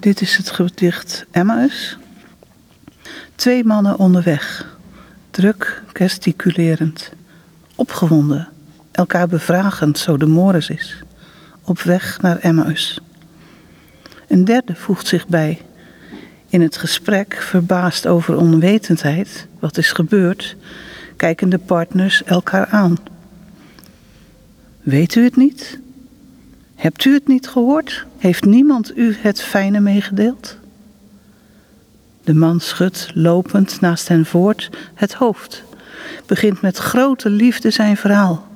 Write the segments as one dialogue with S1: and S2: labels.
S1: Dit is het gedicht Emmaus. Twee mannen onderweg, druk gesticulerend, opgewonden, elkaar bevragend, zo de Morris is, op weg naar Emmaus. Een derde voegt zich bij, in het gesprek verbaasd over onwetendheid, wat is gebeurd, kijken de partners elkaar aan. Weet u het niet? Hebt u het niet gehoord? Heeft niemand u het fijne meegedeeld? De man schudt lopend naast hen voort het hoofd, begint met grote liefde zijn verhaal.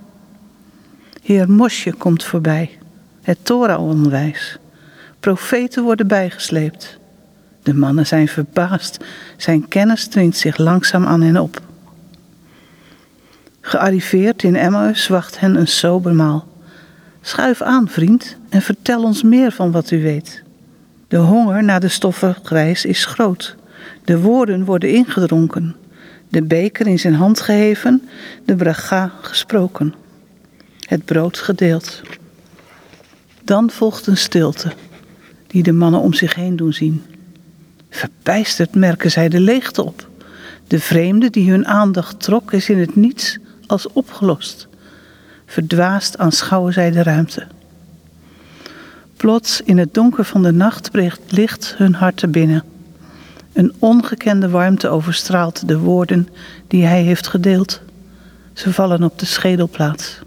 S1: Heer Mosje komt voorbij, het Torah-onderwijs. Profeten worden bijgesleept. De mannen zijn verbaasd, zijn kennis dringt zich langzaam aan hen op. Gearriveerd in Emmaus wacht hen een sober maal. Schuif aan, vriend, en vertel ons meer van wat u weet. De honger naar de stoffige reis is groot. De woorden worden ingedronken. De beker in zijn hand geheven, de braga gesproken. Het brood gedeeld. Dan volgt een stilte, die de mannen om zich heen doen zien. Verbijsterd merken zij de leegte op. De vreemde die hun aandacht trok, is in het niets als opgelost. Verdwaasd aanschouwen zij de ruimte. Plots in het donker van de nacht breekt licht hun harten binnen. Een ongekende warmte overstraalt de woorden die hij heeft gedeeld. Ze vallen op de schedelplaats.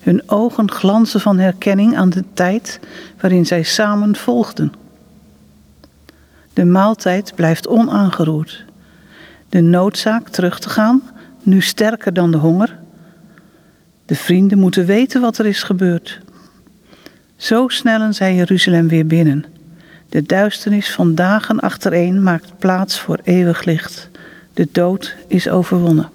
S1: Hun ogen glanzen van herkenning aan de tijd waarin zij samen volgden. De maaltijd blijft onaangeroerd. De noodzaak terug te gaan, nu sterker dan de honger. De vrienden moeten weten wat er is gebeurd. Zo snellen zij Jeruzalem weer binnen. De duisternis van dagen achtereen maakt plaats voor eeuwig licht. De dood is overwonnen.